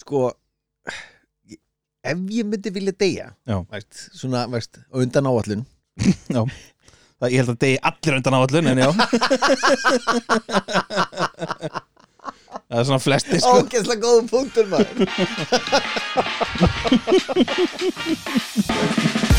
sko ef ég myndi vilja deyja veist, svona, á undan áallun Já. Það, ég held að degi allir undan áallun en já. Það er svona flesti sko. Ógeðslega góðum punktur maður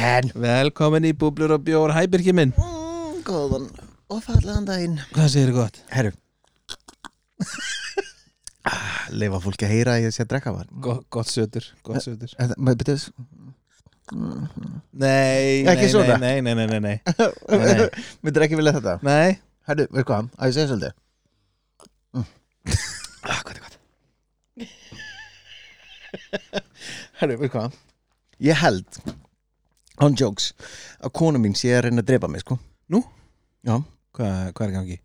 velkomin Velkomin í búblur og bjór. Hæbirki minn. Mm, góðan og fallegan daginn. Hvað segir þið gott? herru. Ah, leifa fólki að heyra að ég sé að drekka var Gott, gott sötur, gott sötur. maður byrjaðis Nei, Ekki nei, svona? nei, nei, nei, nei, nei, Nei. myndir ekki vilja þetta? Nei. herru, veist hvað, að ég segja svolítið. Mm. ah, hvað er gott. Herru, veist hvað? Ég held on jokes að kona mín sé að reyna að drepa mig sko Nú? já, Hvað, hvað er gangi?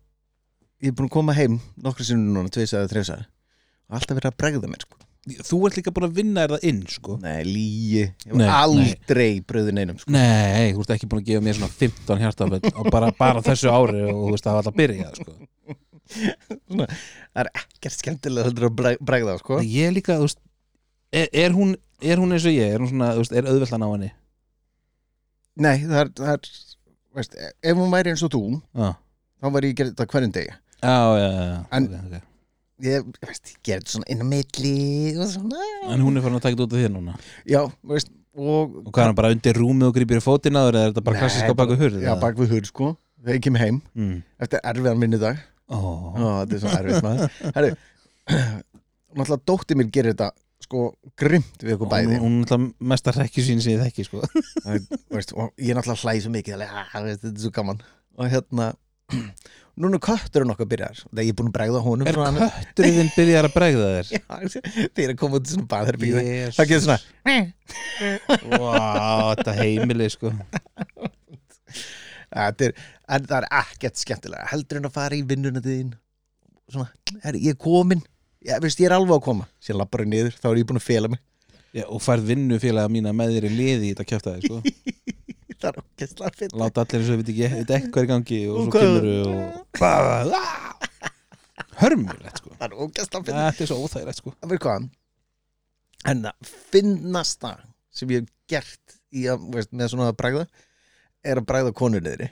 ég er búin að koma heim nokkru sinnum núna, tvisaði, þrjusaði og alltaf verið að bregða mér sko Þú ert líka búin að vinna er það inn sko nei, lígi, ég Nei, var aldrei bröðin einum sko Nei, þú ert ekki búin að gefa mér svona 15 hjartafell og bara, bara þessu ári og þú veist það var alltaf að byrja sko. Svona, það er ekkert skemmtilega heldur að breg- bregða sko Ég er líka, þú veist er, er, hún, er hún eins og ég? Er hún svona, þú veist, er auðveldan á henni? Nei, það er, það er veist, ef hún væri eins og þú Já, þá væri ég gera þetta hverjum degi já, já, já, já. En- okay, okay. ég, veist, ég gera þetta svona inn á milli svona En hún er farin að taka þetta út af þér núna já, veist, og Og hvað er hann bara undir rúmið og grýpir í þér eða er þetta bara klassiska baku hurð? já, bak við hurð sko þegar ég kem heim mm. eftir erfiðan minnudag Ó, þetta er svo erfitt maður Herru, náttúrulega dóttir mér gerir þetta sko grimt við okkur bæði. hún er alltaf mesta rekki sín sem ég þekki sko. Það er- og ég er náttúrulega hlæði svo mikið alveg, "Ah, þetta er svo gaman. Og hérna núna er kötturinn okkar byrjar þegar ég er búin að bregða honum Er kötturinn byrjar að bregða þér? Já, þegar ég er að koma út í svona baðherbyggði Jesus. það getur svona Vá, þetta heimili sko. Þetta er, en það er ekkert skemmtilega. Heldur en að fara í vinnuna þín? Svona, herri, ég er komin ég, veist, ég er alveg að koma, sér lappar ég niður þá er ég búin að fela mig. Já, og færð vinnu félaga mína með þér í liði í þetta kjæftaði sko. það er okkar fyrir Láta allir eins og við veit ekki, hvað er gangi og Og svo kemur og bara hörmulegt sko. það er okkar fyrir Þetta er svo óþægilegt sko. en það finnasta sem ég hef gert í veist, með svona að bregða er að bregða konur niðri.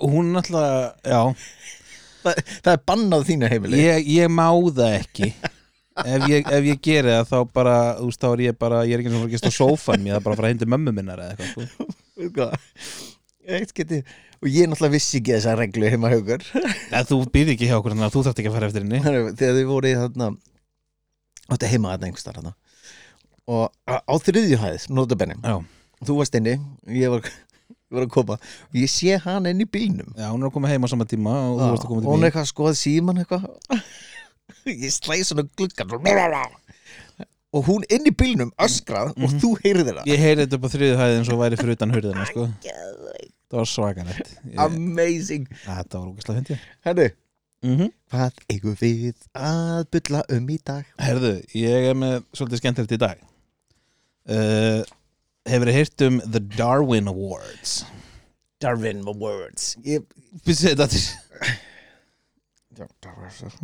Og hún alltaf, já það, það er bannað þínu heimili. Ég, ég má það ekki. Ef ég, ef ég geri það þá bara þú veist, þá er ég bara, ég er ekki eins og gesta á sófan ég er bara að fara að hindi mömmu minnar eða eitthvað sko. Og ég náttúrulega vissi ekki þessa reglu heima haugur Eða, þú býrð ekki hjá okkur þannig að þú þarft ekki að fara eftir henni. Þegar þið voru í þarna átti heima þarna einhvers þar þarna. Og á, á þriðju hæð, notabenni þú varst inni, ég var, var að koma. Og ég sé hann inn í bílnum. Já, hún er að koma heim á sama tíma og þú varst að koma til hún mín. eitthvað skoð síman eitthvað. Ég slæði svona gluggan og hún inn í bílnum öskrað og þú heyrðir það Ég heyri þetta upp á þriðu hæði eins og væri fyrir utan hurðina sko. Það var svakalegt. Ég, amazing. Þetta var ógæslega fyndi Herðu, mm -hmm. hvað eigum við að bylla um í dag? Herðu, ég er með svolítið skemmtilegt í dag. Uh, Hefur þið heyrt um The Darwin Awards? Darwin Awards. Ég, Býstu þetta til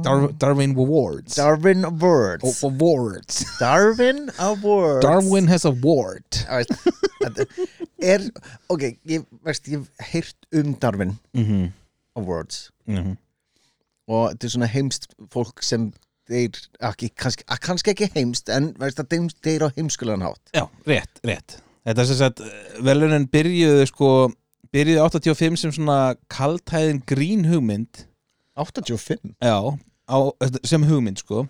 Dar Darwin Awards. Darwin Awards. O- Awards. Darwin Awards. Darwin has a award Á, veist, þetta er, ok, ég veist, ég hef heyrt um Darwin -hmm. Awards. Mm og þetta er svona heimst fólk sem þeir, ekki, kannski, að, kannski ekki heimst en veist að þeim, þeir á heimskulegan hátt. Já, rétt, rétt Þetta er sem sagt, velunin byrjuðu sko byrjuðu 85 sem svona kaltæðin grín hugmynd. 85 Já, á, sem hugmynd sko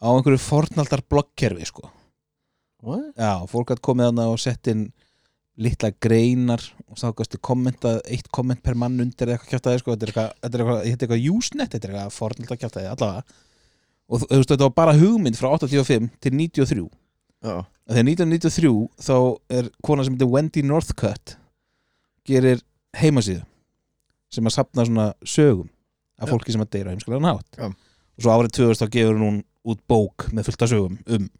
á einhverju fornaldar bloggkerfi sko. What? Já, fólk hatt komið þarna og sett inn litla greinar og þá gastu kommentað eitt komment per mann undir eða eitthvað kjátaði sko, þetta er eitthvað, þetta er eitthvað, Usenet, þetta er eitthvað fornaldar kjátaði allavega. Og þú veist, þetta var bara hugmynd frá 85 til 93 Já, þegar 1993 þá er kona sem heitir Wendy Northcutt gerir heimasíðu sem að sapna svona sögum af fólki sem að deyra heimskulega nátt Já. og svo árið 2000 þá gefur hún út bók með fullt af sögum um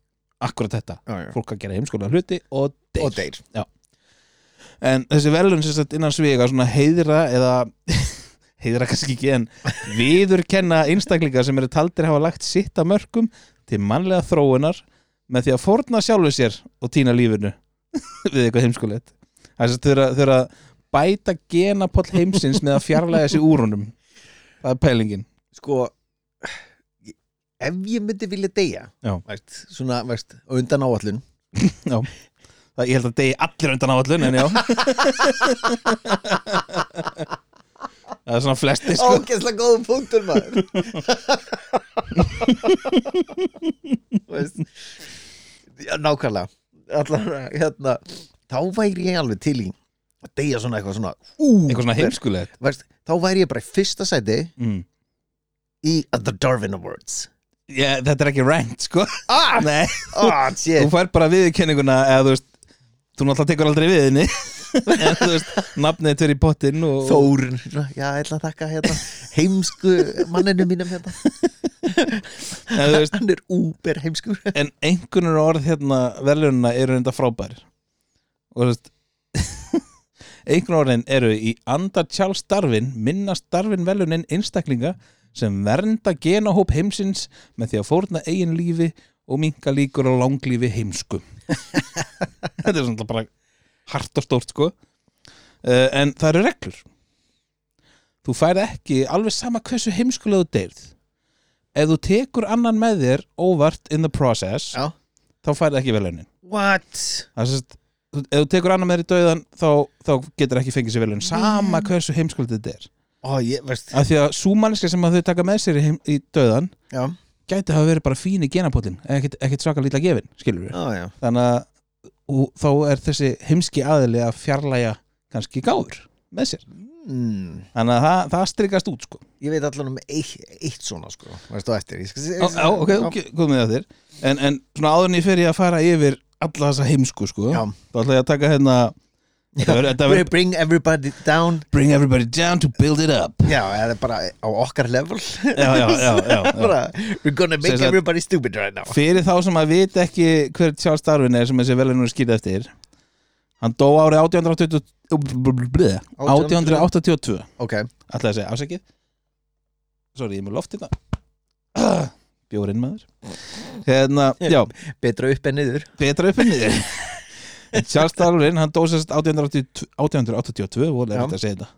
akkurat þetta, já, já. fólk að gera heimskulega hluti og deyr. Og deyr. En þessi velun sem sagt innan svega svona heiðra eða heiðra kannski ekki en viðurkenna einstaklingar sem eru taldir hafa lagt sitt að mörgum til mannlega þróunar með því að forna sjálfu sér og týna lífinu við eitthvað heimskulegt. Þau eru að- bæta genapoll heimsins með að fjarlæga þessi úr honum. Það er pælingin. Sko ef ég myndi vilja deyja Já. veist, svona, veist, undan áallun það, ég held að degi allir undan áallun en já. Það er svona flesti sko. Ógeðslega góðum punktur maður. Veist já, nákvæmlega. Allar, hérna, þá væri ég alveg til í að deyja svona eitthvað svona ú, eitthvað svona heimskulegt. veist, þá væri ég bara í fyrsta sæti mm. í The Darwin Awards. Yeah, þetta er ekki ranked sko. Ah, Nei, ah, þú shit fær bara viðkenninguna eða þú veist, þú náttúrulega tekur aldrei við henni en þú veist, nafnið þetta er í pottinn og Þórun, já, ég ætla að þakka hérna, heimsku manninu mínum hérna. En, veist, hann er úber heimskur. En einhvernur orð hérna verðlununa eru enda frábær og þú veist einhvern orðin eru í anda Charles Darwin minnast Darwin velunin einstaklinga sem vernda genahóp heimsins með því að fórna eigin lífi og minka líkur á langlífi heimsku. Þetta er svona bara hart og stórt sko. Uh, en það eru reglur. Þú færð ekki alveg sama hversu heimskulegu deyrð. Ef þú tekur annan með þér óvart in the process Já. þá færð ekki What? er sérst þú- ef þú tekur annar með þér í dauðan þá, þá getur ekki fengið sér velun sama hversu heimskuldið þetta er. Ó, ég, af því að súmanniska sem að þau taka með sér í, heim, í dauðan Já, gæti hafa verið bara fín í genapótin ekkert, svaka lítla gefin, já. Þannig að og, þá er þessi heimski aðili að fjarlæga kannski gáður með sér. Mm, þannig að það, það strikast út sko. Ég veit allan um eitt, eitt svona sko. Eftir ég skal, á, á, ok, komum við að þér en, en svona áðurinn ég fer ég að fara yfir alla þessa heimsku sko þá ætla ég að taka hérna þetta verður- Bring everybody down. Bring everybody down to build it up. Já, eða bara á okkar level. Já, já, já, já, bara, We're gonna make sagt- everybody stupid right now. fyrir þá sem að vita ekki hver Charles Darwin er sem þessi velinu er skýrð eftir hann dó árið 1882 1882 Ok, ætlaði að segja afsækið sorry, ég er með loft hérna. Bjórinn maður. Hérna, já, betra upp en niður. Betra upp en niður Charles Darwin, hann dó sérst 1882 1882, voru eftir að segja þetta.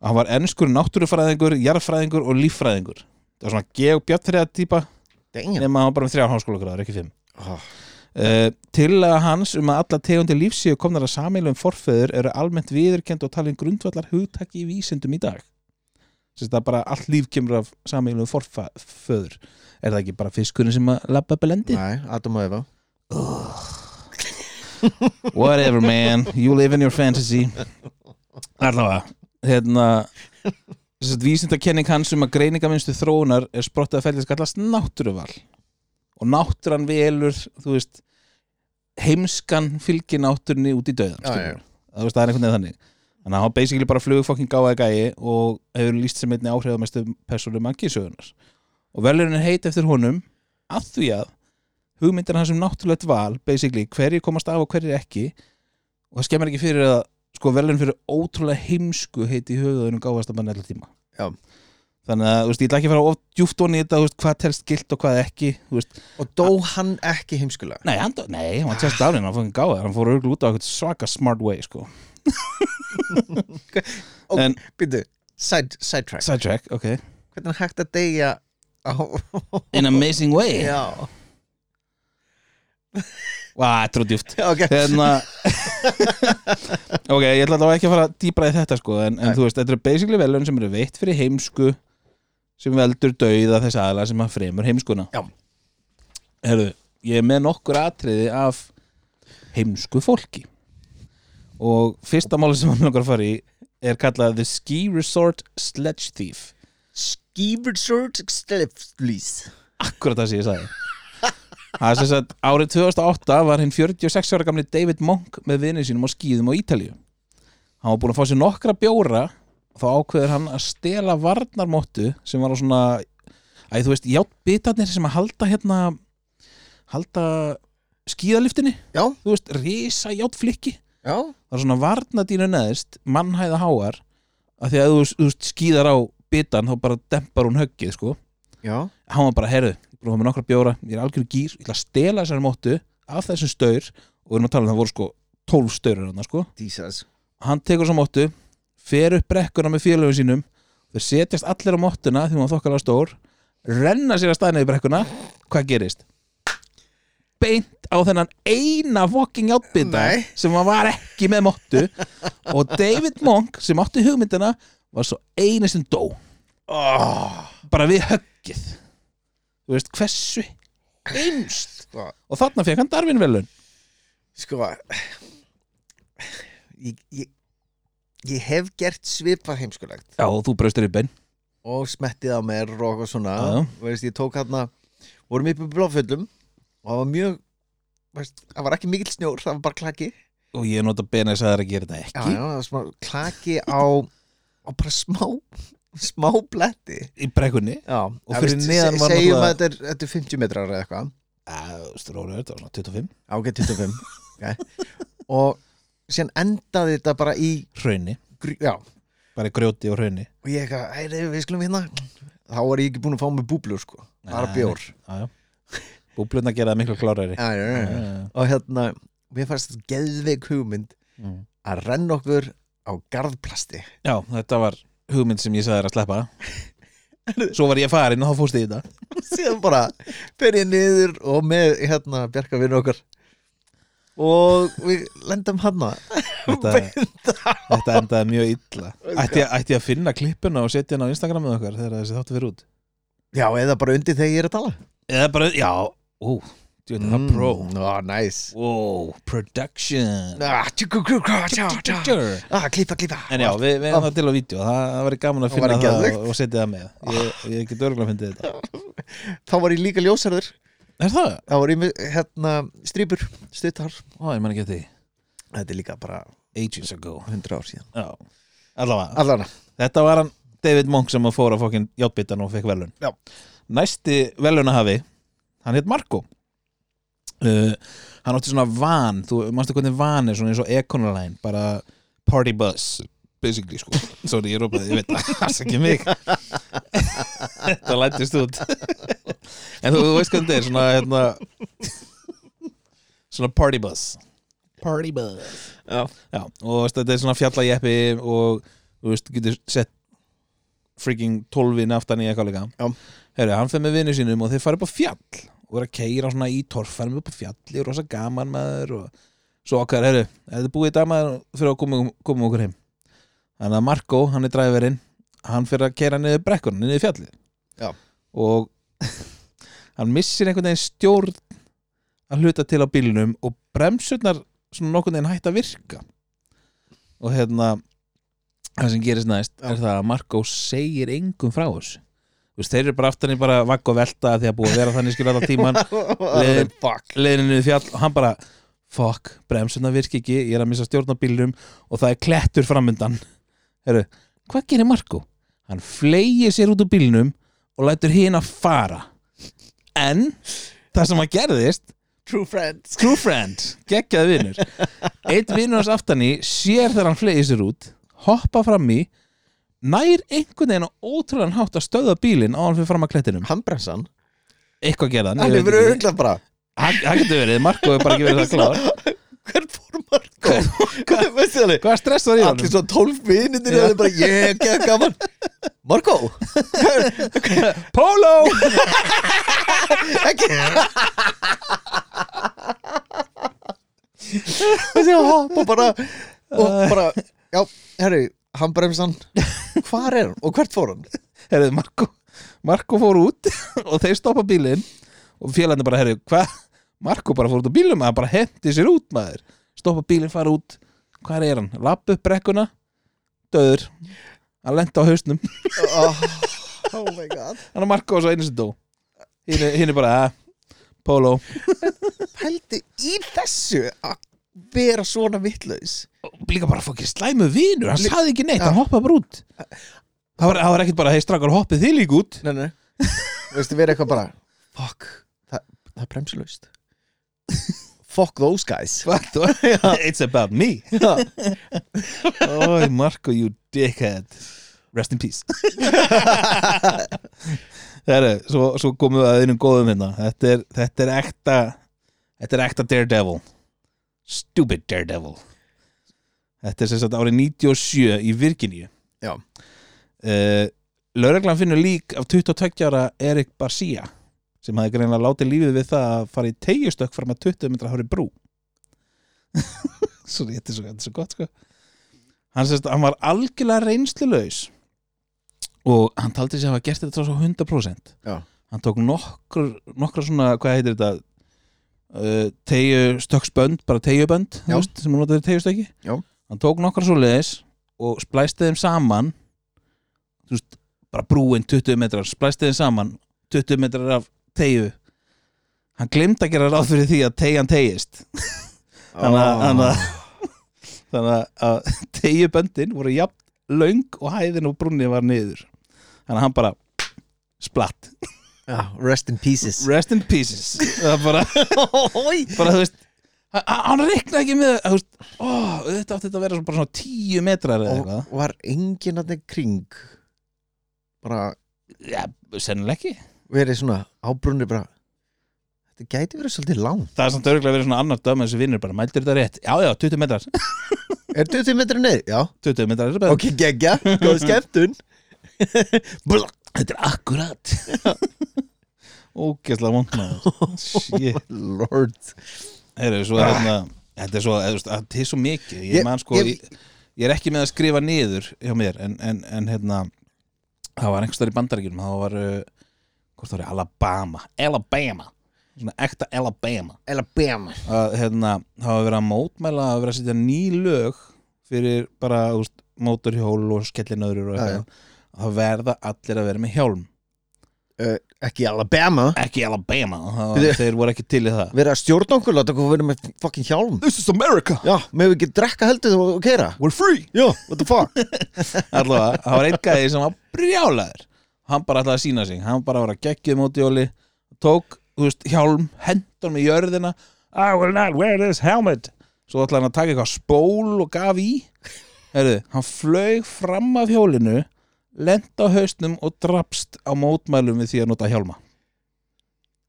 Hann var ennskur náttúrufræðingur, jarðfræðingur og líffræðingur. Það var svona geog bjartfriða típa Damn. nema hann var bara með þrjár háskólagráður, ekki fimm. Oh, Uh, tillaga hans um að alla tegundir lífsíu komnar að samílum forföður eru almennt viðurkend og talin grundvallar hugtaki í vísindum í dag. Sérst það bara allt líf kemur af samílum forföður er það ekki bara fiskurinn sem að labba belendi? Nei, Adam og Eva Whatever man, you live in your fantasy. Allavega hérna vísindakenning hans um að greiningaminnstu þróunar er sprottið að fællis kallast náttúruval. Og náttúran velur þú veist heimskan fylgir náttúrunni út í döðan Já, já. það veist, er einhvern veginn þannig. Þannig að hann basically bara flug fokkin gáði gæi og hefur líst sem einni áhrifamestu persónu mannkísögunar og velurinn heit eftir honum að því að hugmyndir hans um náttúrulegt val basically hverjir komast af og hverjir ekki. Og það skemmar ekki fyrir að sko velurinn fyrir ótrúlega heimsku heiti í höfuðunum gáðast að mann allar tíma. Já. þannig að þú veist, ég ætla ekki að fara of djúft í þetta þú veist, hvað telst gilt og hvað ekki Og dó hann ekki heimskulega? Nei, hann, nei, hann var tjast dálinn, hann fóðin gáði hann fór örgulega út á svaka smart way sko. Og En- byrju, side, sidetrack. Sidetrack, ok. Hvernig er hægt að deyja á In amazing way. Já, Þetta er djúft ok. Hérna Ok, ég ætla þá ekki að fara dýbra í þetta sko En, en þú veist, þetta eru basically velun sem eru veitt fyrir heimsku sem veldur dauða þess aðla sem að fremur heimskuna. Já. Herðu, ég er með nokkur atriði af heimsku fólki. Og fyrsta máli sem hann fara í er kallað The Ski Resort Sledge Thief. Skífur sort Stelflís Akkurat það sem ég sagði Það er sem sagt, árið 2008 var hinn 46 ára gamli David Monk með vinið sínum á skýðum á Ítalíu. Hann var búinn að fá sér nokkra bjóra og þá ákveður hann að stela varnarmóttu sem var á svona, æ, þú veist, játbitarnir sem að halda hérna, halda skýðaliftinni, Já, þú veist, risa játflikki. já, Það er svona varnadínu neðist, mannhæða háar, að því að þú, þú skýðar á bitan þá bara dempar hún höggið, sko. Já. Hann var bara, herðu, er búin að hafa með nokkra bjóra. Ég er algjörðu gýr, ég ætla að stela þessari móttu af þessum staur og við erum að tala um það voru sko 12 staurur hann sko. Hann tekur þessa móttu fer upp brekkuna með félögum sínum þau setjast allir á móttuna því hún var þokkalega stór renna sér að staðina í brekkuna. Hvað gerist? beint á þennan eina fucking játbita sem var ekki með móttu og David Monk sem átti hugmyndina var svo eini sem dó. Oh, bara við höggið þú veist hversu einst Sko, og þarna fekk hann Darwin velun sko ég, ég, ég hef gert svipað heimskulegt. Já og þú braustur í bein og smettið á mér og eitthvað svona. Já, já. veist, ég tók hérna vorum upp í blóðföllum og það var mjög veist, það var ekki mikill snjór, það var bara klaki. Og ég nota þess að það er að gera þetta já, ekki. já, það var smá klaki á á bara smá smá bletti. Í brekkunni? Já, Og fyrir veist, neðan var segjum náttúrulega- að þetta er, þetta er 50 metrar eða eitthvað. Stróður þetta var svona 25 Já, ok, 25 okay. og síðan endaði þetta bara í hraunni, gr- já, bara í grjóti og hraunni og ég eitthvað, "Heyrðu, við skulum hérna. Þá var ég ekki búin að fá með búblur sko. Bara Nei. bjór. já, já. búblurna gera það miklu klárari. Já, já, já. og hérna, mér fannst geðveik hugmynd Mm. að renna okkur á garðplasti. Já, þetta var hugmynd sem ég sagði þér að sleppa. Svo var ég farin og þá fórst ég í þetta. Síðan bara fer ég niður og með hérna bjarga vinnu okkar. Og við lendum hana. Þetta, þetta endaði mjög illa. Ætti, ætti að finna klippuna og setja hana á Instagramið okkar þegar þessi þáttu fyrir út? Já, eða bara undir þegar ég er að tala. Eða bara, já, ó djú, það er pro. Ó, nice. Wow, production. Ah, tjú, tjú, tjú, ah, klippa, klippa. En já, við, við erum það til á vídeo. Það, það væri gaman að Það finna það geðveikt. og, setja það með. Ég, ég get örgulega að finna þetta. Þá var ég líka ljósarður. Er það? þá var ég með hérna strýpur stuttar Ó, ég man ekki að því. Þetta er líka bara Ages ago. 100 ár síðan. Já, allavega. Allana Þetta var hann David Monk sem að fóra fókin játbitan og fekk velun Já. Næsti velunahafi Hann heit Marco uh, Hann átti svona van Þú manstu hvernig van er svona eins og Econoline Bara party bus Basically sko. Sorry, ég rópaði, ég veit það Það er ekki mig. Það lættist út. En þú, þú veist hvernig þetta er Svona hérna Svona party bus. Party bus. Já, Já, og veist, þetta er svona fjallajeppi og þú veist, getur sett freaking tólfin aftan í eitthvað líka. Já. Herru, hann fyrir með vinnu sínum og þeir fara upp á fjall og er að keira svona í torfærum upp á fjalli og rosa gaman maður og svo okkar, herru, þetta er búið í dag maður fyrir að koma, koma okkur heim þannig að Marco, hann er dræfverinn hann fyrir að keira niður brekkunum, niður fjallið Já. og hann missir einhvern veginn stjórn að hluta til á bílnum og bremsurnar svona nokkurn veginn hætt að virka og hérna það sem gerist næst Já. er það að Marco segir engum frá þessu veist, þeir eru bara aftan í bara vagg og velta því að búið að vera þannig skilur alltaf tíman leiðinu niður fjall og hann bara fuck, bremsuna virki ekki, ég er að missa stjórn á bílnum og það er klettur framundan. Heru, hvað gerir Marco? Hann fleigir sér út úr bílnum og lætur hinn að fara. En það sem að gerðist true friends. True friend, geggjaði vinnur eitt vinnur hans aftan í sér þegar hann fleigir sér út hoppa fram í nær einhvern veginn á ótrúlega hátt að stöða bílinn á hann fyrir fram að klettinum. Handbremsan eitthvað gerðan, hann er verið örgla bara hann hann getur verið, Marco er bara ekki verið það klár. Hvern fór Marko hvað stress var í honum? allir 12 minnir Já. og það er bara ég, ekki gaman. Marko Polo! Ekki. Hoppa bara og bara, já, herri handbremsan, hvar er hann og hvert fór hann? Herðu, Marko, Marko fór út og þeir stoppa bílinn og félagni bara, herðu, hvað? Marko bara fór út á bílum, hann bara hendi sér út maður. Stoppa bílinn, fara út. Hvað er hann? Lapp upp brekkuna döður, hann lenda á hausnum. Oh, oh my god. Hann er Marko og svo einu sem dó. Hinn er, hinn er bara, að polo. Pældi í þessu að vera svona vittlaus líka bara fokkir slæmu vinur hann Lí- saði ekki neitt, Já. hann hoppaði bara út. Það var, það var ekkert bara, hei strakar hoppið þið líka út. Nei, nei. Veistu, vera eitthvað bara Fuck, það, það er bremsulaust. Fuck those guys. What? it's about me. Já, oh Marco you dickhead. Rest in peace. Heru, svo, svo komum við að einum góðum hérna. Þetta er, þetta er ekta þetta er ekta Daredevil stupid Daredevil. Þetta er sem sagt árið 97 í Virginíu. Já. uh, Lögreglan finnur lík af 22 ára Erik Barcia sem hafði greinlega látið lífið við það að fara í tegjustökk fram að 20 metra hári brú. Sorry, þetta er svo, svo gott sko. Hann, sérst, hann var algjörlega reynslulaus og hann taldi sig að hafa gert þetta svo 100% Já. hann tók nokkur nokkur svona, hvað heitir þetta uh, tegju stöksbönd bara tegjubönd, þú veist, sem hann notaði tegjustöki hann tók nokkra svo leiðis og splæsti þeim saman þú veist, bara brúin 20 metrar, splæsti þeim saman 20 metrar af tegju hann glemd að gera ráð fyrir því að tegjan þannig að, þannig að, þannig að tegjuböndin voru jafn löng og hæðin og brúnni var niður. Þannig að hann bara splatt Já, rest in pieces. Rest in pieces. Það var bara, bara þú veist hann- reiknaði ekki með veist, ó, þetta átti þetta að vera svona, svona tíu metrar eða Og eitthvað. var enginn að kring? Bara já, sennilega ekki. Verið svona ábrunni bara Þetta gæti verið svolítið lang það er samt örgulega verið svona annar döm þessi vinnur bara, mældir þetta rétt, já já, 20 metrar. Er 20 metri neður? Já. 20 metrar er Ok, geggja, góð skemmtun. Þetta er akkurat ógeðslega vond maður shit. Lord. Heyrðu, svo er hérna Þetta er svo, veist, þetta er svo mikið. Ég, man sko, ég- ég, er ekki með að skrifa niður hjá mér En, en, en hérna Það var einhvers þar í bandaríkjunum Það var, uh, hvort það var Alabama Alabama Svona ekta Alabama. Alabama. Að, hérna, Það var verið að mótmæla að vera að setja ný lög Fyrir bara, þú veist, mótorhjól og skellinöður og eitthvað. Það verða allir að vera með hjálm. Uh, Ekki Alabama. Ekki Alabama, það, Bíddu. þeir voru ekki til í það. Verið að stjórna okkur, láta okkur vera með fucking hjálm. This is America, Já, með við ekki drekka heldur og keira we're free. Já, what the fuck? Allavega, það var einn gæði sem var brjálaður. Hann bara ætlaði að sína sig. Hann bara var að geggja móti jóli tók, þú veist, hjálm, hendur með jörðina. I will not wear this helmet. Svo ætlaði hann að taka eitthvað spól og gaf í. Heyrðu, hann flög fram af hjólinu lent á hausnum og drapst á mótmælum við því að nota hjálma.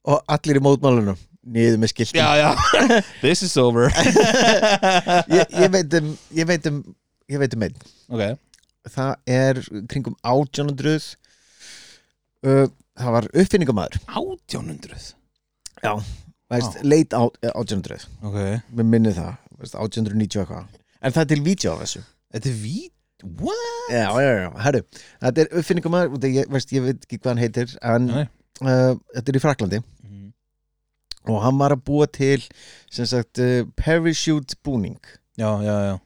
Og allir í mótmálunum Niður með skiltum já, já, this is over. Ég, ég veit um Ég veit um Ég veit um einn. Ok, Það er kringum 1800 uh, Það var uppfinningamæður 1800 Já Veist, Já. late á, 1800 ok, Mér minni það veist, 1890 eitthvað. En það er til vídeo af þessu? Þetta er vít what? Já, já, já, herru Þetta er það- ég, veist, ég veit ekki hvað hann heitir En uh, þetta er í Fraklandi Mhm. Og hann var að búa til sem sagt uh, parachute búning já, já, já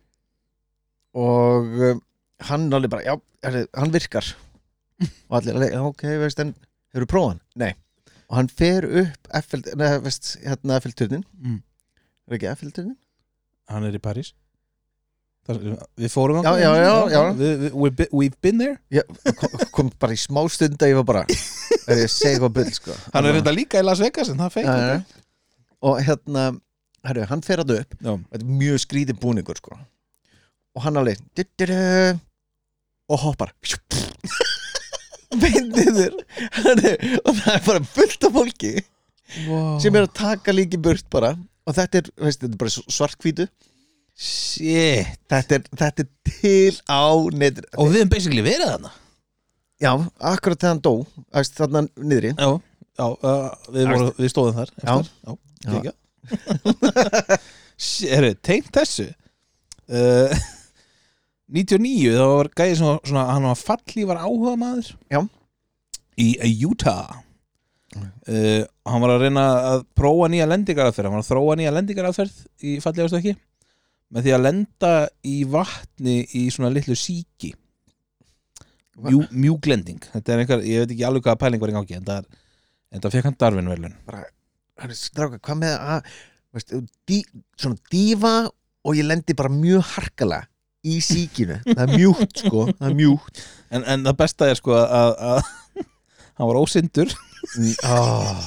og um, hann alveg bara, já, herri, hann virkar og allir, alveg, ok, veist en hefur prófað hann? Nei og hann fer upp Eiffel, neða, veist, hérna Eiffelturnin mm. er ekki Eiffelturnin? Hann er í París Við fórum Já, þangað. já, já, já. Við, við, we've been- there. Já, kom, kom bara í smá stund að ég var bara er ég að segja eitthvað bull, sko. Hann er reynda líka í Las Vegas en það Já, feik já, já. og hérna, herru, hann fer að upp. Þetta er mjög skrítið búningur, sko. Og hann alveg du, du, du, og hoppar beinniður og það er bara fullt af fólki wow. sem er að taka líki burt bara. Og þetta er, veist, þetta er bara svartkvítu Shit þetta er, þetta er til á netur Og við hefum basically verið þarna. Já, akkurat þegar hann dó veist, þarna niðri. Já, já uh, við, voru, við stóðum þar eftir. já, já. Herru, tengt þessu. Uh, 99 þá var gæði svona, svona hann var fallívar áhuga maður Já. í Utah. Uh, hann var að reyna að prófa nýja lendingaraðferð hann var að þróa nýja lendingaraðferð í fallífarstökki með því að lenda í vatni í svona litlu síki. Mjú, mjúglending. Þetta er einhver, ég veit ekki alveg hvaða pæling var í gangi en það, það fekk hann Darwin velun hvað með að veist, dí, svona dífa og ég lendi bara mjög harkalega í síkinu, það er mjúkt sko það er mjúkt. En, en það besta er sko að, að hann var ósindur oh.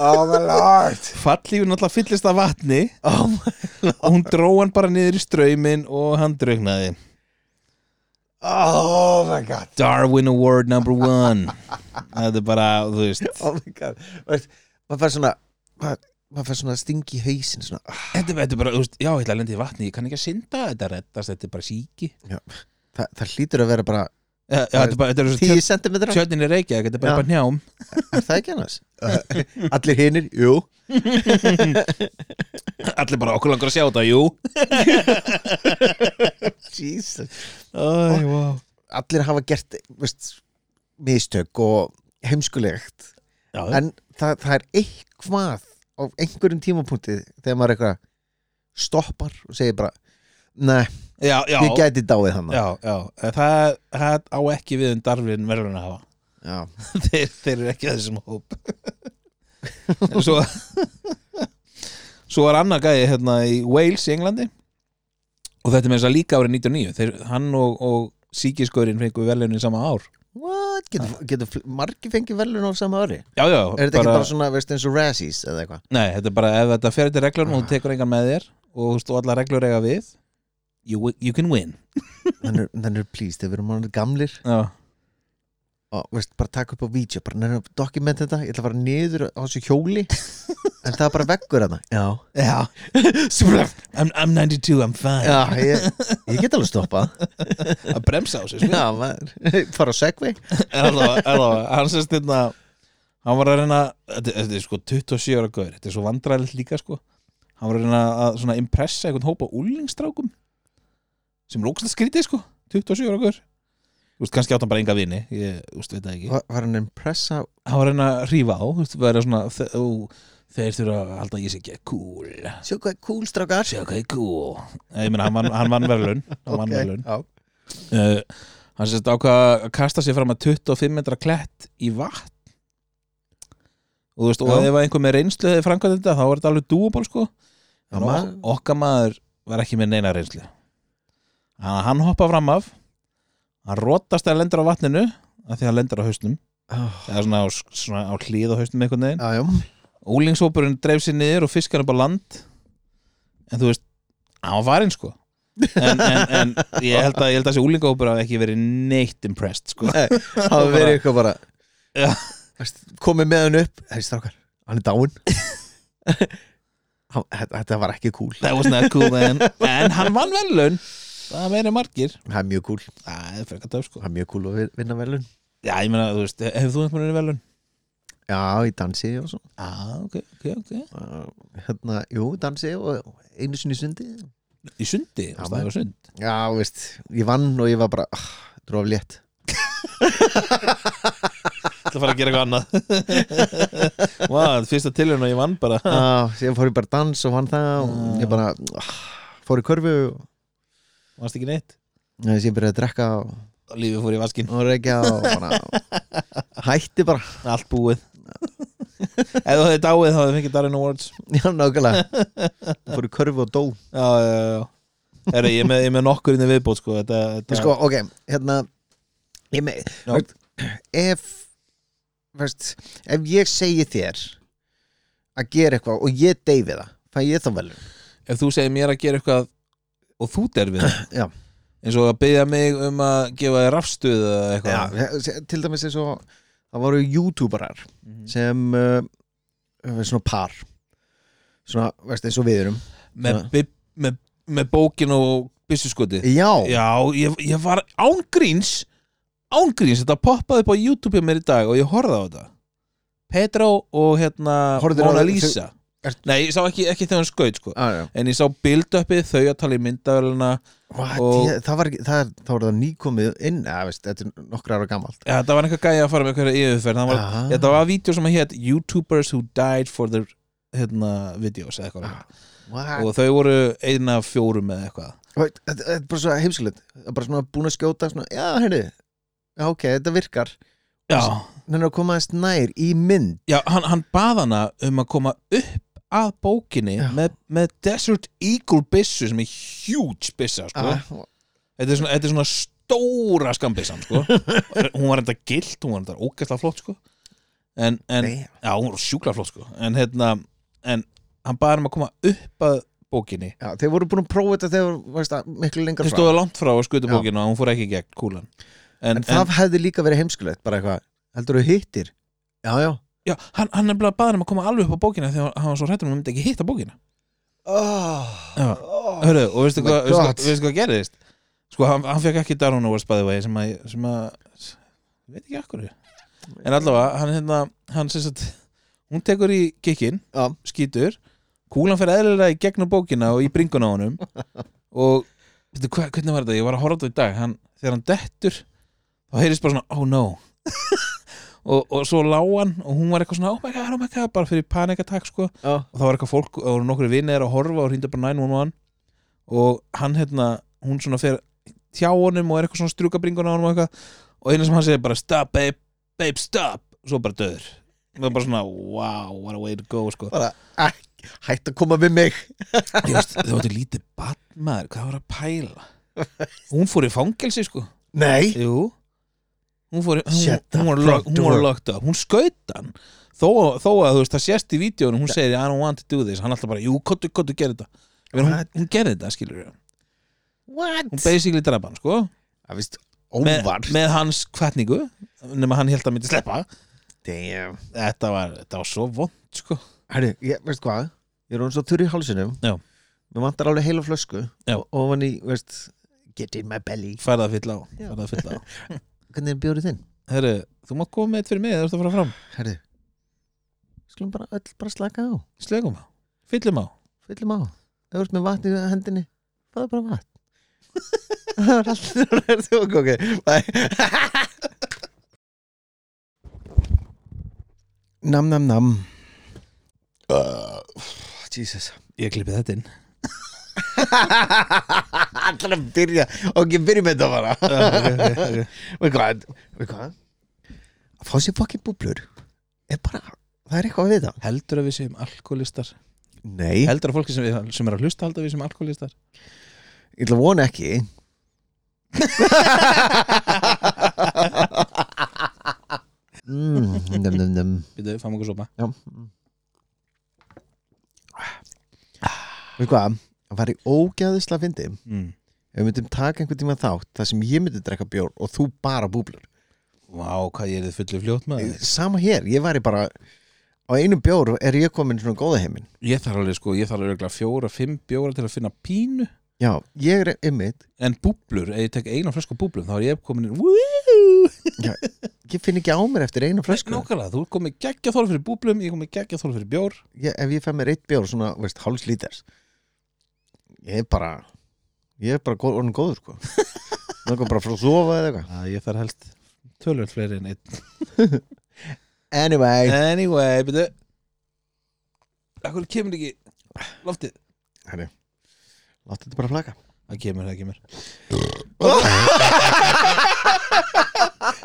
Oh my lord fallífin alltaf fyllist af vatni. Oh my, og hún dró hann bara niður í straumin og hann draugnaði oh my god. Darwin Award number one. Þetta er bara, þú veist. Oh my god. Maður fær svona maður fær svona stingi í hausin svona, ah, þetta, er bara, þú veist, já, ég ætla að lenda í vatni ég kann ekki að synda, þetta reddast, þetta er bara síki það, það hlýtur að vera bara já, já, þetta er bara, þetta er svo 10 cm tjöldin er reykja, þetta er bara Já. bara njám er það ekki annars? allir hinir, jú. Allir bara okkur langar að sjá þetta, jú. Jesus. Æ, wow. allir hafa gert veist, mistök og heimskulegt. Já, en það, það er eitthvað á einhverjum tímapunkti þegar maður eitthvað stoppar og segir bara nei, já, já, ég gæti dáið hann. Það, það á ekki við um Darwin verðun að hafa. Þeir, þeir eru ekki að þessum hóp. En svo svo var annar gæði hérna í Wales í Englandi. Og þetta með þess að líka árið 99 þeir, hann og, og síkiskörinn fengu velunin sama ár. What? Getur, getur fl- margir fengið velun á sama ári? já, já, Er þetta ekki bara svona, veist, eins og Razzies eða eitthvað? nei, þetta er bara ef þetta fer til reglum og þú tekur engan með þér og þú veist, og allar reglur eiga við you, you can win. Þannig er please, þegar við erum orðnir gamlir. Já, og veist, bara taka upp á vídeo bara nefnir að dokument þetta, ég ætla að fara niður á þessu hjóli. En það er bara veggur þarna. Já, já. I'm, I'm 92, I'm fine. Já, ég, ég get alveg stoppað. Að bremsa á sig sko. Já, maður, fara á segvei en allavega, allavega, hann sérst hérna hann var að reyna þetta, þetta er sko 27 ára gauður, þetta er svo vandræðilegt líka sko, hann var að reyna að svona impressa einhvern hópa úlingstrákum sem er ógæslega skrítið sko. 27 ára gauður þú veist, kannski átt hann bara enga vini. Ég, þú veist, veit það ekki. Var var hann impressa hann var að reyna að rífa á, þú veist, vera svona þe- ó, þeir þurfa að halda að ég sé ekki cool. Sjá hvað er cool strákar. Sjá hvað er cool. Ég meina, hann vann, hann vann verðlun hann vann verðlun já. uh, hann sérst ákvað að kasta sér fram að 25 metra klett í vatn. Og þú veist, og Já. ef einhver með reynslu hefði framkvæmt þetta, þá var þetta alveg dúaból sko. Já, en maður- ok okkar maður var ekki með neina reynslu hann, hoppa fram af. Hann rótast að lendur á vatninu af því að hann lendur á hausnum. Oh, eða svona á, svona á hlið á hausnum einhvern veginn. Já Úlingshópurinn dreif sér niður og fiskar upp á land. En þú veist, hann var farinn sko. En, en, en ég held að, að þessi úlingahópur hafi ekki verið neitt impressed sko. Nei, Það verið eitthvað bara. Veist, komið með hann upp. Hei strákar, hann er Hann- Þetta var ekki cool. That was not cool man. En hann vann velun það verið margir. Það er mjög cool það er frekar töf sko. Það er mjög cool að vi- vinna velun já, ég meina, þú veist, hefur þú einhvern veginn velun? Já, í dansi og svo. Ah, ok, ok, ok. Uh, Hérna, jú, dansi og einu sinni í sundi. Í sundi, Já, já, það var sund? Já, veist, ég vann og ég var bara ah, Dróf létt. Það fara að gera eitthvað annað. Wow, fyrsta tilhörna ég vann bara. Ah, Síðan fór ég bara dans og vann það og ég bara ah, fór í körfu og varst ekki neitt? Nei, síðan byrjaði að drekka og, og lífið fór í vaskinn. Og reykja og bara hætti bara. Allt búið. Ef þú hefði dáið þá hefði fengið Darwin Awards. Já, nákvæmlega. Fór í körfu og dó. Já, já, já Heru, ég, er með, ég með nokkur inn í viðbót sko. þetta, þetta, Sko, ok, hérna ég með, veist, ef veist, ef ég segi þér að gera eitthvað og ég deyfi það fæ ég þá vel ef þú segir mér að gera eitthvað og þú derfið eins og að byggja mig um að gefa þér rafstuð eða eitthvað? Já, til dæmis eins og það voru youtuberar Mhm. sem uh, svona par. Svona, veist, eins og við erum. Með, Já. með, með, bókin og byssuskoti? Já, já, ég, ég var ángríns ángríns, þetta poppaði upp á YouTube mér í dag og ég horfði á þetta. Pedro og hérna Mona Lisa Ert- Nei, ég sá ekki, ekki þegar hann skaut sko. Ah. En ég sá build-upið, þau að tala í myndavöluna Og- það var ekki, það, er- þá var það nýkomið inn, eða, veist, þetta er nokkra ára gamalt. Já, það var eitthvað gæja að fara með eitthvað yfirferð. Það var, Ah. Þetta var vídeo sem að hétt YouTubers who died for their hérna, videos eitthvað. What? Og þau voru eina af fjórum eða eitthvað. Þetta er bara svo heimskilegt Það er bara svona búin að skjóta svona, Já, henni, ok, þetta virkar. Já, nennir að koma aðeins nær í mynd. Já, hann, hann bað hana um að koma upp að bókinni með, með Desert Eagle byssu sem er huge byssa sko. ah, þetta, er svona, þetta er svona stóra skambissan sko. hún var enda gilt, hún var enda ógæslega flott sko. en, en já, hún var sjúkla flott sko. en hérna en hann baði um að koma upp að bókinni Já, þeir voru búin að prófa þetta þegar þú veist, að miklu lengra þeir frá stóðu langt frá að skuta bókinu og hún fór ekki gegn kúlan en, En það hefði líka verið heimskulegt bara eitthvað, heldur þú hittir? Já, já já, hann, hann er bara baði um að koma alveg upp á bókina þegar hann var svo hrættur um að hann myndi ekki hitta bókina oh, Já. oh. Hörru, og veistu my hvað, veistu, hvað- veistu hvað gerðist? Sko, hann, hann fekk ekki Darwin Awards bæði vegi sem að, sem að ég veit ekki akkur en allavega, hann hérna hann sem sagt, hún tekur í kikkin Já. skýtur, kúlan fer eðlilega í gegnum bókina og í bringuna á honum og veistu, hva, hvernig var þetta, ég var að horfa á þetta í dag hann, þegar hann dettur þá heyrðist bara svona, oh no og, og svo lá hann og hún var eitthvað svona, oh my god, oh my god bara fyrir panikattack sko. Já, og það var eitthvað fólk, og nokkru vinnir að horfa og hrýnda bara 911 og hann hérna, hún svona fer hjá honum og er eitthvað svona strjúkabringuna á honum og eitthvað. Og einu sem hann segir bara stop babe, babe stop. Og svo bara döður það var bara svona, wow, what a way to go sko. bara ekki, hætt að koma við mig. Ég veist, það var til lítið badmaður, hvað var að pæla? Hún fór í fangelsi sko. Nei. Jú hún, fór, hún, hún, var, lock, hún var locked up. Hún skaut hann. Þó, þó að þú veist, það sést í vídjónu hún segir, I don't want to do this. Hann alltaf bara, jú, kottu, kottu, gerði þetta. Ég hún, gerði þetta, skilur við. What? hún basically draf hann, sko. Vist með, með hans kvartningu nema hann held að myndi sleppa. Damn. Þetta var, þetta var svo vond, sko. Herri, ég, veist hvað? Ég er hún svo þurr í hálsinum. Já. Mér vantar alveg heila flösku Já. Og ofan í, veist Get in my belly. Færða að fylla á, færða að fylla á Hvernig er bjórið þinn? herru, þú mátt koma með eitt fyrir mig, þú ert að fara fram. Herri Skulum bara öll bara slaka á. Slegum á, fyllum á. Fyllum á. Ef þú ert með vatn í hendinni. Fáðu bara vatn. Það er alltaf Það er þú ok. Bye. Nam nam nam. Uh, Jesus ég klippi þetta inn Allar að byrja. Ok, byrjum þetta bara. Veist hvað Að fá sér fokkin búblur Er bara Það er eitthvað við þetta heldur að við séum alkoholistar? Nei. Heldur að fólki sem, við, sem er að hlusta halda að við séum alkoholistar? Ég ætla að vona ekki. Mm, num, num, num. Býtu, fáum okkur sopa. Já. Veitu hvað Það var í ógæðislega fyndi mm. Ef við myndum taka einhvern tíma þátt Það sem ég myndi drekka bjór og þú bara búblur. Vá, hvað ég er þið fullu fljótt með Sama hér, ég væri bara Á einum bjór er ég komin svona góða heiminn. Ég þarf alveg sko, ég þarf alveg fjóra, fimm bjóra til að finna pínu. Já, ég er ymmit En búblur, ef ég tek eina flösku búblum þá er ég komin Woo! Ég finn ekki á mér eftir eina flösku. Nákvæmlega, þú komið geggja þóla fyrir búblum Ég komið geggja þóla fyrir bjór. Ég, Ef ég fæ mér eitt bjór svona, veist, hálfs líters Ég er bara Ég er bara góð, orðin góður sko. Er bara frá að sofa eða eitthvað. Að Ég þarf helst tölvöld fleiri en einn. Anyway. Anyway, byrju. Akkur kemur ekki loftið? Herri, Láttu þetta bara flaka Það kemur, það kemur.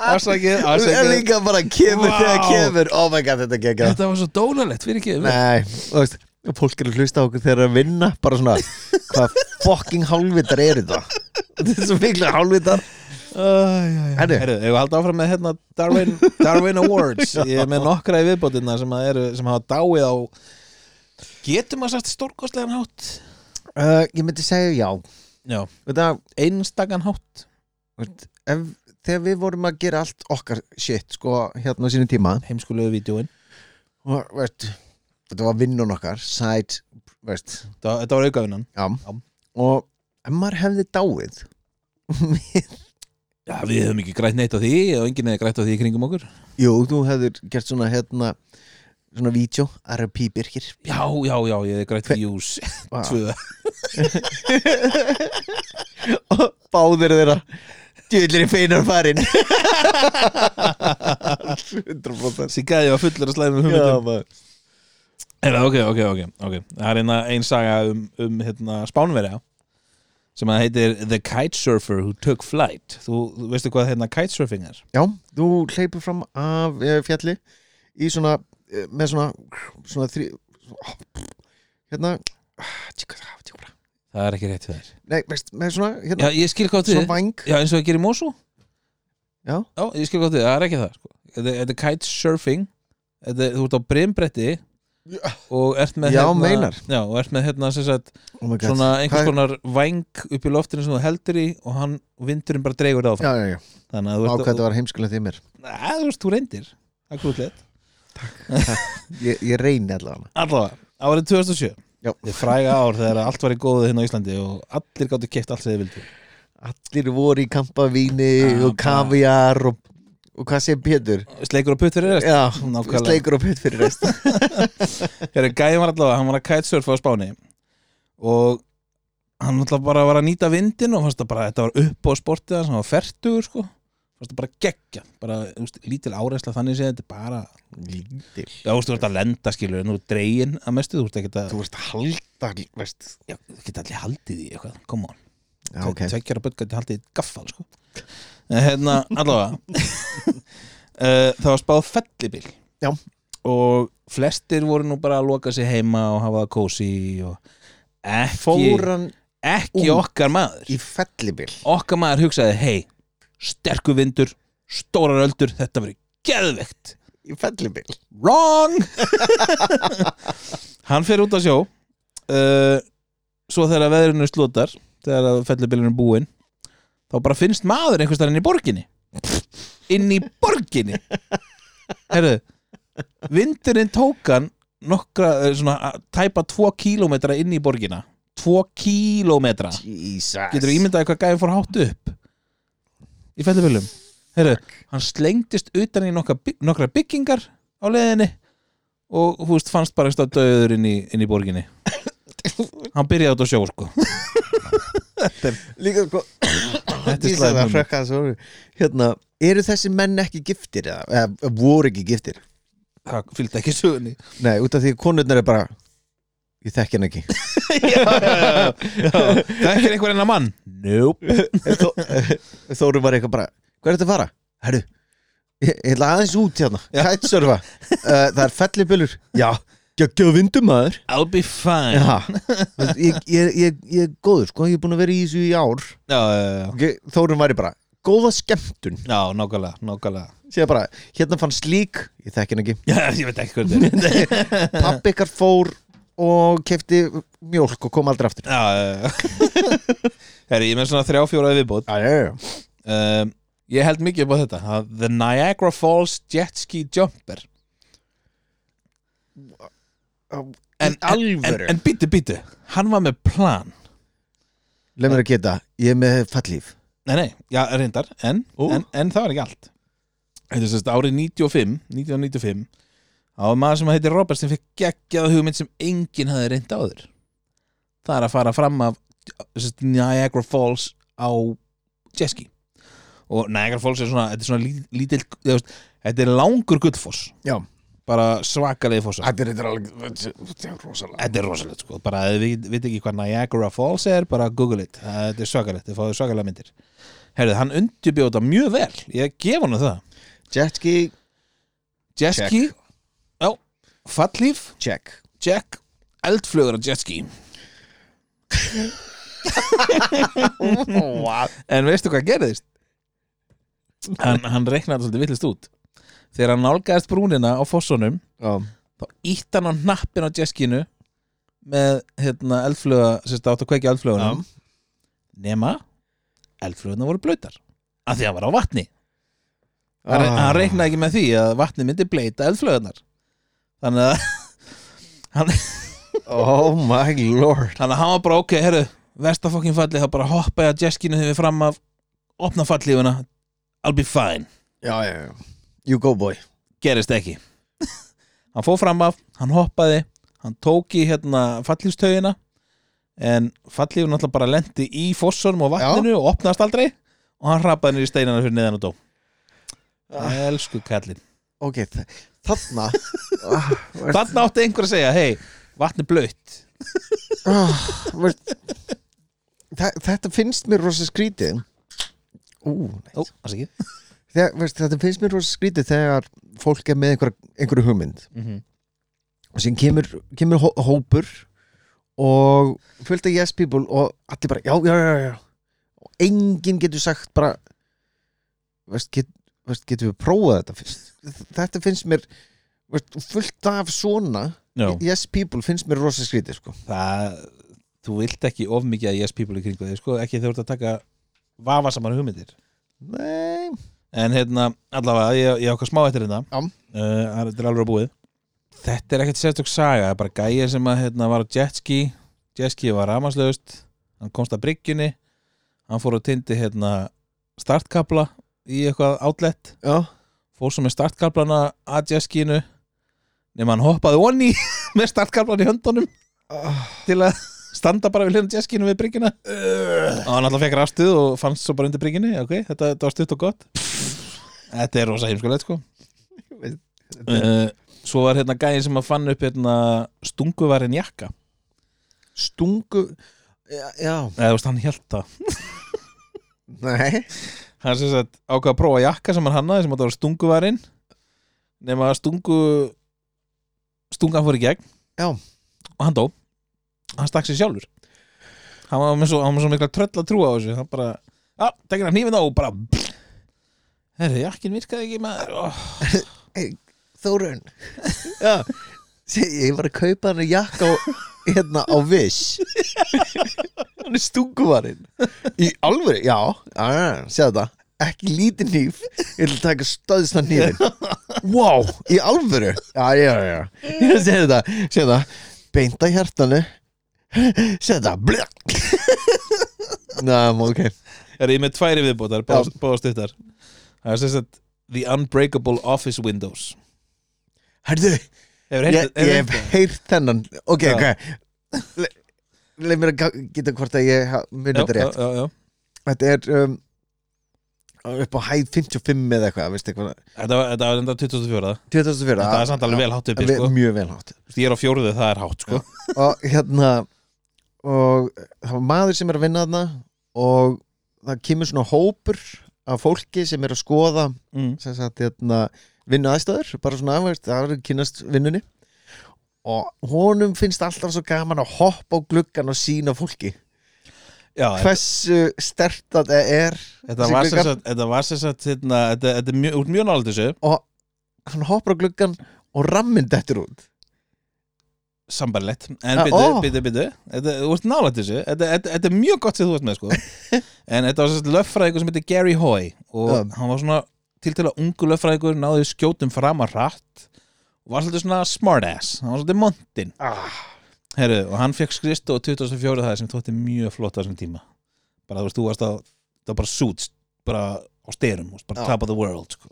Ásakið, Það er ásakið líka bara kemur Vá. þegar kemur. Oh my god, þetta gekk Þetta var svo dónalegt, fyrir ekki Nei, þú veist Fólk er að hlusta á okkur þegar að vinna Bara svona, hvað fucking hálfvitar er þetta? Þetta er svo miklu hálfvitar. Herru, ég var haldið áfram með hérna Darwin, Darwin Awards. Ég er með nokkra í viðbótina sem, eru, sem hafa dáið á Getum að sagt stórkostlegan hátt? Uh, Ég myndi segja já. Já, einstakann hátt? Ef, Þegar við vorum að gera allt okkar shit Sko, hérna á sínum tíma Heimskulegu vídjóin og, veist, Þetta var vinnun okkar Side, veist. Þetta þetta var aukavinnan. Já. Og ef maður hefði dáið Já, við hefum ekki grætt neitt á því og enginn hefði grætt á því kringum okkur. Jú, þú hefur gert svona hérna Svona vídeo, RP Birkir. Já, já, já, ég hefði grætt views Vá. Tvö. Og báðir þeirra. Djullir í feinar farin 100% Siggaði var fullur að hugmyndum. maður. Eða, ok, ok, ok, ok Það er hérna ein saga um, um hérna, spánverja sem að heitir The Kitesurfer Who Took Flight þú, þú veistu hvað hérna kitesurfing er? Já, þú hleypur fram af eh, fjalli í svona eh, með svona svona þrý hérna það er ekki rétt fyrir nei, veist, með svona hérna, Já, ég skil hvað svona þið væng Já, eins og að gera í Mosu Já. Já, ég skil hvað þið, það er ekki það sko. Þetta er kitesurfing Þú ert á brimbretti. Og ert með Já, hérna. Já, og ert með hérna sagt, oh svona einhvers konar væng upp í loftinu sem þú heldur í og hann, vindurinn bara dreigur það áfram. Já, já, já, Þannig að þetta var heimskulega því mér. Nei, þú veist, þú reyndir. Er Ég, ég reyni allavega. Allavega, árið 2007 Já. Þið fræga ár þegar allt var í góðu hérna á Íslandi og allir gáttu keft allt sem þið vildu. Allir voru í kampavíni og kaviar og, og hvað sé Pétur? Sleikur og putt fyrir rest. Já, Nákvæmlega. sleikur og putt fyrir rest. Hér gæði var allavega, hann var að kitesurfa á Spáni. Og hann allavega bara var að nýta vindin og fannst það bara, þetta var upp á sportið hans, hann var fertugur sko. Fannst það bara geggja, bara úst, lítil áreisla þannig séð, þetta er bara Lítil. Já, þú veist, þú ert að lenda skilur, nú er dregin að mestu, þú ert ekki að Þú ert að halda, veist. Já, þú geta allir haldið í eitthvað, come on. Já, ok. Tveggjara börn gæti haldið í gaffal sko. Hérna, allavega. Uh, það var spáð fellibil Já. og flestir voru nú bara að loka sig heima og hafa það kósi og ekki, Fór hann ekki út okkar maður. í fellibil okkar maður hugsaði, hei sterku vindur, stórar öldur þetta verið geðvegt Í fellibil wrong! Hann fer út að sjó. Uh, svo þegar veðrinu slútar þegar að fellibilinu er búinn þá bara finnst maður einhvers þar inn í borginni. Inn í borginni. Herru vindurinn tók hann nokkra, eh, svona tæpa tvo kílómetra inn í borgina. Tvo kílómetra. Jesus. Getur þú ímyndaði hvað gæði fór hátt upp? Í fellibilum herru, hann slengdist utan í nokkra, nokkra byggingar á leiðinni og þú veist fannst bara eitthvað döður inn í, inn í borginni. Hann byrjaði út á sjó sko. Líka sko Þetta er slæm hugmynd. Hérna, eru þessi menn ekki giftir eða, eða voru ekki giftir? það fylgdi ekki sögunni. Nei, út af því að konurnar er bara Ég þekki hann ekki. Er ekki einhver enn mann? Nope. Þó- Þóru var eitthvað bara Hvað er þetta að fara? Herru, ég, ætla aðeins út hérna. Kætsurfa uh, Það er fellibulur Já, geggjöð vindum maður I'll be fine. Já, ég, ég, ég, ég er góður sko. Ég er búin að vera í þessu í ár. Já, já, já. Ég- Þórun væri bara Góða skemmtun. Já nákvæmlega, nákvæmlega. Sér bara, hérna fann slík. Ég þekki hann ekki. Já, ég veit ekki hvað þetta er. Pappi ykkar fór og kefti mjólk og kom aldrei aftur. Já, já, já. Herri, ég með svona þrjá fjóra viðbót. Já, já, já. Um, Ég held mikið upp á þetta að The Niagara Falls Jet Ski Jumper En, En en, býtu, býtu Hann var með plan. Leð mér að geta, ég er með fallíf Nei, nei, já, reyndar En, en, en það var ekki allt. Þetta er sérst árið 95 1995 Það var maður sem heitir Robert sem fikk geggjað hugmynd sem enginn hafði reynd áður. Það er að fara fram af sérst, Niagara Falls á jetski og Niagara Falls er svona, þetta er svona lí- lítill, þetta er langur gullfoss. Já, bara svakalegi fossa. Þetta er alveg Þetta er er rosalegt sko, bara ef þið veit ekki hvað Niagara Falls er, bara google it. Þetta er svakalegt, þið fáið svakalega myndir. Herðu, hann undirbjóð þetta mjög vel. Ég gef hann það. Jetski, Jetski, já, fallíf check. Jack, eldflugur á jetski En veistu hvað gerðist? Hann, hann reiknaði svolítið villist út Þegar hann nálgæðist brúnina á fossunum Já, þá ítt hann á hnappin á jeskinu með hérna eldfluga sem státt að kveikja eldflugunum nema eldfluguna voru blöytar af því að hann var á vatni. Hann, Ah. hann reiknaði ekki með því að vatni myndi bleita eldflugunar þannig að hann, Oh my lord. Þannig að hann var bara ok, herru vestafokkin falli, þá bara hoppa ég að jeskinu þegar við fram af opna fallífuna I'll be fine. Já, já, já You go boy. Gerist ekki. Hann fór fram af, hann hoppaði hann tók í hérna fallífstögina en fallífun alltaf bara lendi í fossunum og vatninu og opnaðist aldrei og hann hrapaði niður í steinana fyrir neðan og dó. Elsku kallinn. Ok, þarna. Ah, þarna átti einhver að segja, hei, vatn er blöytt ah, þetta finnst mér rosa skrítið. Ú. Ó, það sé ekki þegar, veist, þetta finnst mér rosa skrítið þegar fólk er með einhver, einhverju hugmynd. Mm -hmm. og síðan kemur, kemur hó hópur og fullt af yes people og allir bara, já, já, já, já. Og enginn getur sagt bara veist, get, veist, getur við prófað þetta fyrst? Þetta finnst mér fullt af svona Já, yes people finnst mér rosa skrítið sko. það Þú vilt ekki of mikið að yes people í kringu þig sko, ekki þegar þú ert að taka vafasamar hugmyndir. Nei, En hérna, allavega, ég, ég ákvað smá eftir hérna Já. uh, Þetta er alveg að búið. Þetta er ekkert sérstök saga Það er bara gæja sem að, hérna, var á jetski Jetski var rafmaslaust Hann komst að bryggjunni. Hann fór og tindi hérna, startkabla Í eitthvað outlet. Já, Fór svo með startkablana að jetskinu Nefn hann hoppaði onni Með startkablan í höndunum. Til að standa bara við hljóðan jetskinu við bryggjuna. Og hann alltaf fekk rastuð Og fannst svo bara undir bryggjunni. Ok, þetta, þetta var stutt og gott Þetta er rosa heimskulegt sko. Uh, Svo var hérna gæðin sem að fann upp hérna stunguvarinn jakka. Stungu já, já, eða þú veist hann held það. Nei. Hann sem sagt ákvað að prófa jakka sem hann hannaði sem að það var stunguvarinn nema að stungu stungan fór í gegn. Já. og hann dó. Hann stakk sér sjálfur. Hann var með svo, hann var með svo mikla tröll að trúa á þessu. Hann bara, já, tekir hann hnífin á og bara herri, jakkin virkaði ekki maður. Oh. Þórun Já. Ég var að kaupa hann jakka á, hérna á Wish. Hann er stunguvarinn Í alvöru, já, já Sér þetta, ekki lítið nýf Ég að taka stöðsna nýfin Wow, í alvöru? Já, já, já. Ég sé þetta, sé þetta. Beinta hjartanu. Sé þetta, blökk. Ná, ok. Er ég með tværi viðbótar, Já. báða stuttar það er sagt The Unbreakable Office Windows. Herðu, ég, hef heyrt þennan. Ok, Já. ok. Le- Leif mér að geta hvort að ég ha- muni já, þetta rétt. já, já. Þetta er um, upp á hæð 55 eða eitthvað, Þetta var, enda 2004 2004 Þetta er samt alveg vel hátt uppi sko. Mjög vel hátt. Ég er á fjóruðu, það er hátt sko. Og hérna og það var maður sem er að vinna þarna og það kemur svona hópur af fólki sem er að skoða mm. hérna vinnu aðstæður, bara svona veist, það er kynast vinnunni. Og honum finnst alltaf svo gaman að hoppa á gluggan og sína fólki. Já, hversu stert þetta er þetta var sem sagt Þetta hérna, Þetta, þetta er mjög, mjög þessu. Og hann hoppar á gluggan og ramminn dettur út Sambarlegt En Ah, byttu, byttu Þetta, þú ert nálega þessu þetta, er mjög gott sem þú ert með sko. En þetta var sem sagt löffræðingur sem heitir Gary Hoy Og Já. hann var svona til til að ungu löffræðingur Náði skjótum fram að rætt Og var svolítið svona smartass Hann var svolítið montinn ah. Herru, og hann fekk skrist og 2004 það sem þótti mjög flott á þessum tíma bara þú veist, þú varst að það var bara suits, bara á styrum bara Já. top of the world sko.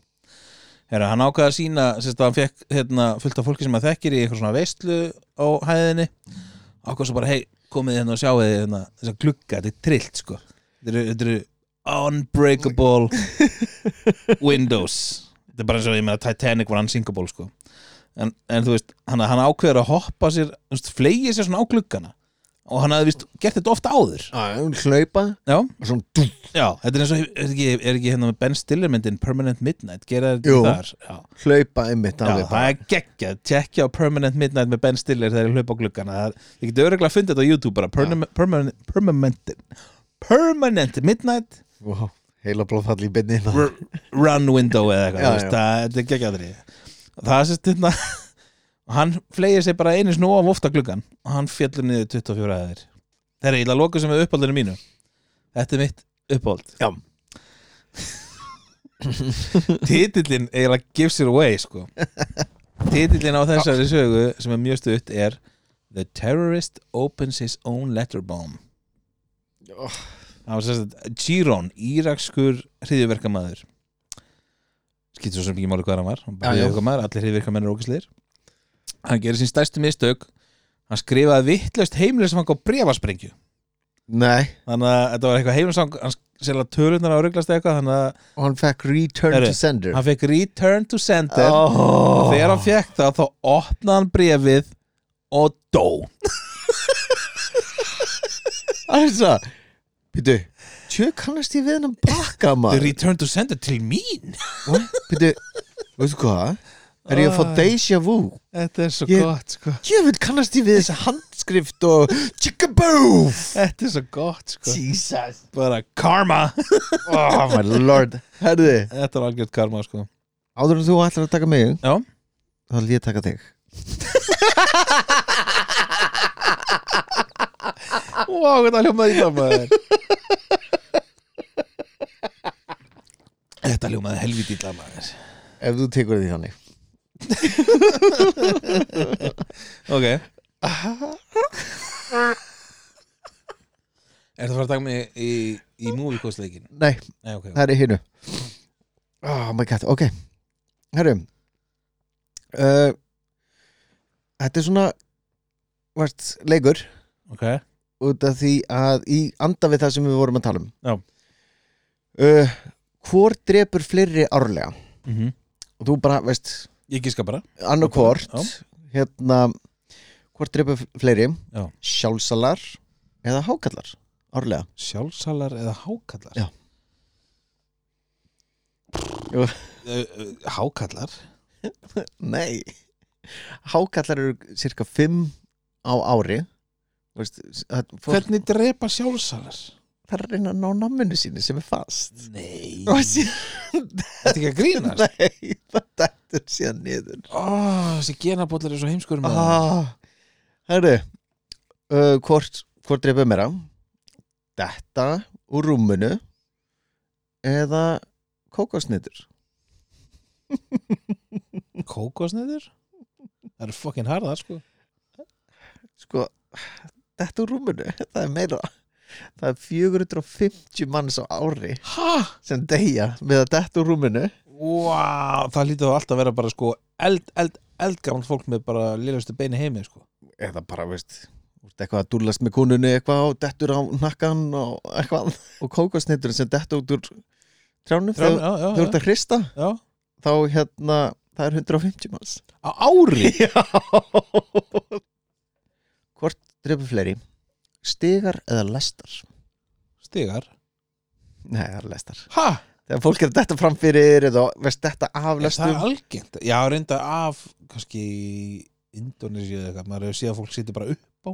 Herru, hann ákvaði að sína sérst að hann fekk hérna, fullt af fólki sem að þekkir í eitthvað svona veistlu á hæðinni ákvaði svo bara, hei, komið hérna og sjáu þið hérna, þess að glugga, þetta er trillt sko. þetta eru, unbreakable windows. Þetta er bara eins og ég meina Titanic var unsinkable sko. En, en þú veist, hann, hann ákveður að hoppa sér, fleigi sér svona á gluggana og hann hafði vist gert þetta ofta áður. Ah, hlaupa já, og svona dú, já, þetta er eins og er ekki, er ekki hérna með Ben Stiller myndin Permanent Midnight, gera þetta Jú. þar? Já, hlaupa einmitt já alveg það er geggjað. Tjekkja á Permanent Midnight með Ben Stiller þegar ég hlaupa á gluggana. Það, ég geti öruglega að funda þetta á YouTube bara. Permanent, permanent, permanent, permanent Midnight? Wow, heila blóðfall í beinni hérna. r- run window eða eitthvað Já, þú veist, það, þetta er geggjaðri það er sérst hérna og hann flegir sig bara einu snú af ofta gluggan og hann fjallur niður 24 aðeir það er eiginlega lokuð sem er uppáldinu mínu. Þetta er mitt uppáld Já. titillin eiginlega gives it away sko. Titillin á þessari sögu sem er mjög stutt er The Terrorist Opens His Own Letter Bomb Oh. það var sérst Chiron, írakskur hriðjuverkamaður skýtur svo sem ekki máli hvað hann var hann já. hryðjuverkamaður, allir hriðjuverkamenn er ógæsleir hann gerir sín stærstu mistök. Hann skrifaði vittlust heimilisfang á brefasprengju nei, þannig að þetta var eitthvað heimilisfang hann sérlega tölunar á rugglast eitthvað þannig að og hann fekk return Herru, to sender. hann fekk return to sender. Oh. og þegar hann fekk það þá opnaði hann brefið og dó. Alveg Býtu, tjö kannast ég við hennan bakka The maður? return to sender til mín. Býtu, veistu hvað? Er ég að fá deja vu? Þetta er svo Ég- gott sko. Jöfnvel kannast ég við þessa handskrift og Chickaboof Þetta er svo gott sko. Jesus. Bara karma. Oh my lord. Herði, Þetta er algjört karma sko. Áður en þú ætlar að taka mig Já. Þá ætla ég að taka þig. Vá, þetta hljómaði illa maður. Þetta hljómaði helviti illa maður. Ef þú tekur því þannig Ok. Er það að fara að taka mig í, í movie-kostleikin? Nei, Nei, ok það er í hinu. Oh my god, ok. Herru uh, Þetta er svona Vart, leikur. Ok, út af því að í anda við það sem við vorum að tala um. Já. uh, Hvor drepur fleiri árlega? Mm og þú bara, veist, ég gíska bara annarkvort hérna hvort drepur fleiri Já. sjálfsalar eða hákallar árlega Sjálfsalar eða hákallar? Já. Uh, uh, Hákallar? Nei Hákallar eru cirka 5 á ári Veist, að fólk, Hvernig drepa sjálfsalar? það er að reyna að ná namminu sínu sem er fast Nei Þetta er ekki að grínast nei, það dættur síðan niður. Ó, þessi genabóllar er svo heimskur ah, Herru uh, hvort, hvort drepur meira? Detta úr rúmunu eða kókosnitur Kókosniður? Það eru fokkin harðar sko. Sko, detta úr rúmunu það er meira. Það er 450 manns á ári Hæ? sem deyja með að detta úr rúmunu Vá, það lítið alltaf að vera bara sko eld, eld, eldgamalt fólk með bara liðlustu beini heimi sko eða bara, veist eitthvað að dúllast með konunni eitthvað og dettur á nakkan og eitthvað og kókosnitur sem detta út úr trjánum Trján, þegar þú ert að hrista já. þá hérna, það er 150 manns Á ári? Hvort drefur fleiri? Stigar eða lestar? Stigar? Nei, það er lestar Hæ? Þegar fólk er þetta fram fyrir eða veist þetta af Er það lestum algengt? Já, reynda af kannski Indonesia eða eitthvað, maður hefur séð að fólk sittir bara upp á.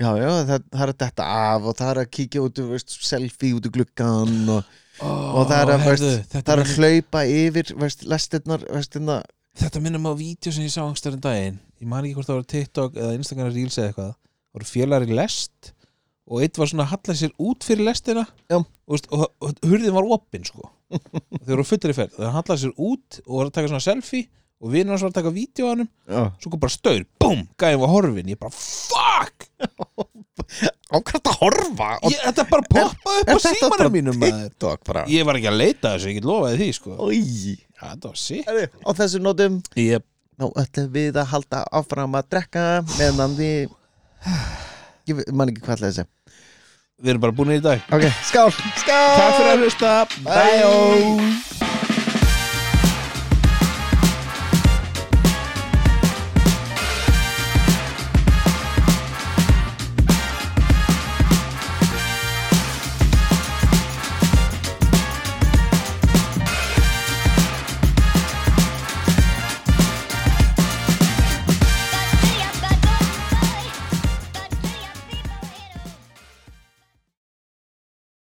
Já, já, það, það er þetta af og það er að kíkja út veist, selfie út úr gluggan og, oh, og það er að, heyrðu, veist, það er að hlaupa yfir, veist, lestirnar, hérna. Þetta minnir mig á vídeo sem ég sá angstarinn daginn. Ég man ekki hvort það var TikTok eða Instagram Reels eða eitthvað. Það voru félagar í lest og eitt var svona að halla sér út fyrir lestina. Já. og, og, og hurðin var opinn sko þeir voru fullir í ferð, það hallaði sér út og var að taka svona selfie og vinur hans var að taka vídeo á hann svo kom bara staur, búm, gæðin var horfin ég bara, fuck! Á hvað þetta horfa? ég, þetta bara poppaði upp á símanum mínum ég var ekki að leita þessu, ég get lofaði því sko. Ja, þetta var Herri, á þessu nótum. Ég, Nú ætlum við að halda áfram að drekka meðan við ég man ekki hvað ætlaði að segja við erum bara búin í dag. Ok, skál, skál. Takk fyrir að hlusta, Bye. bye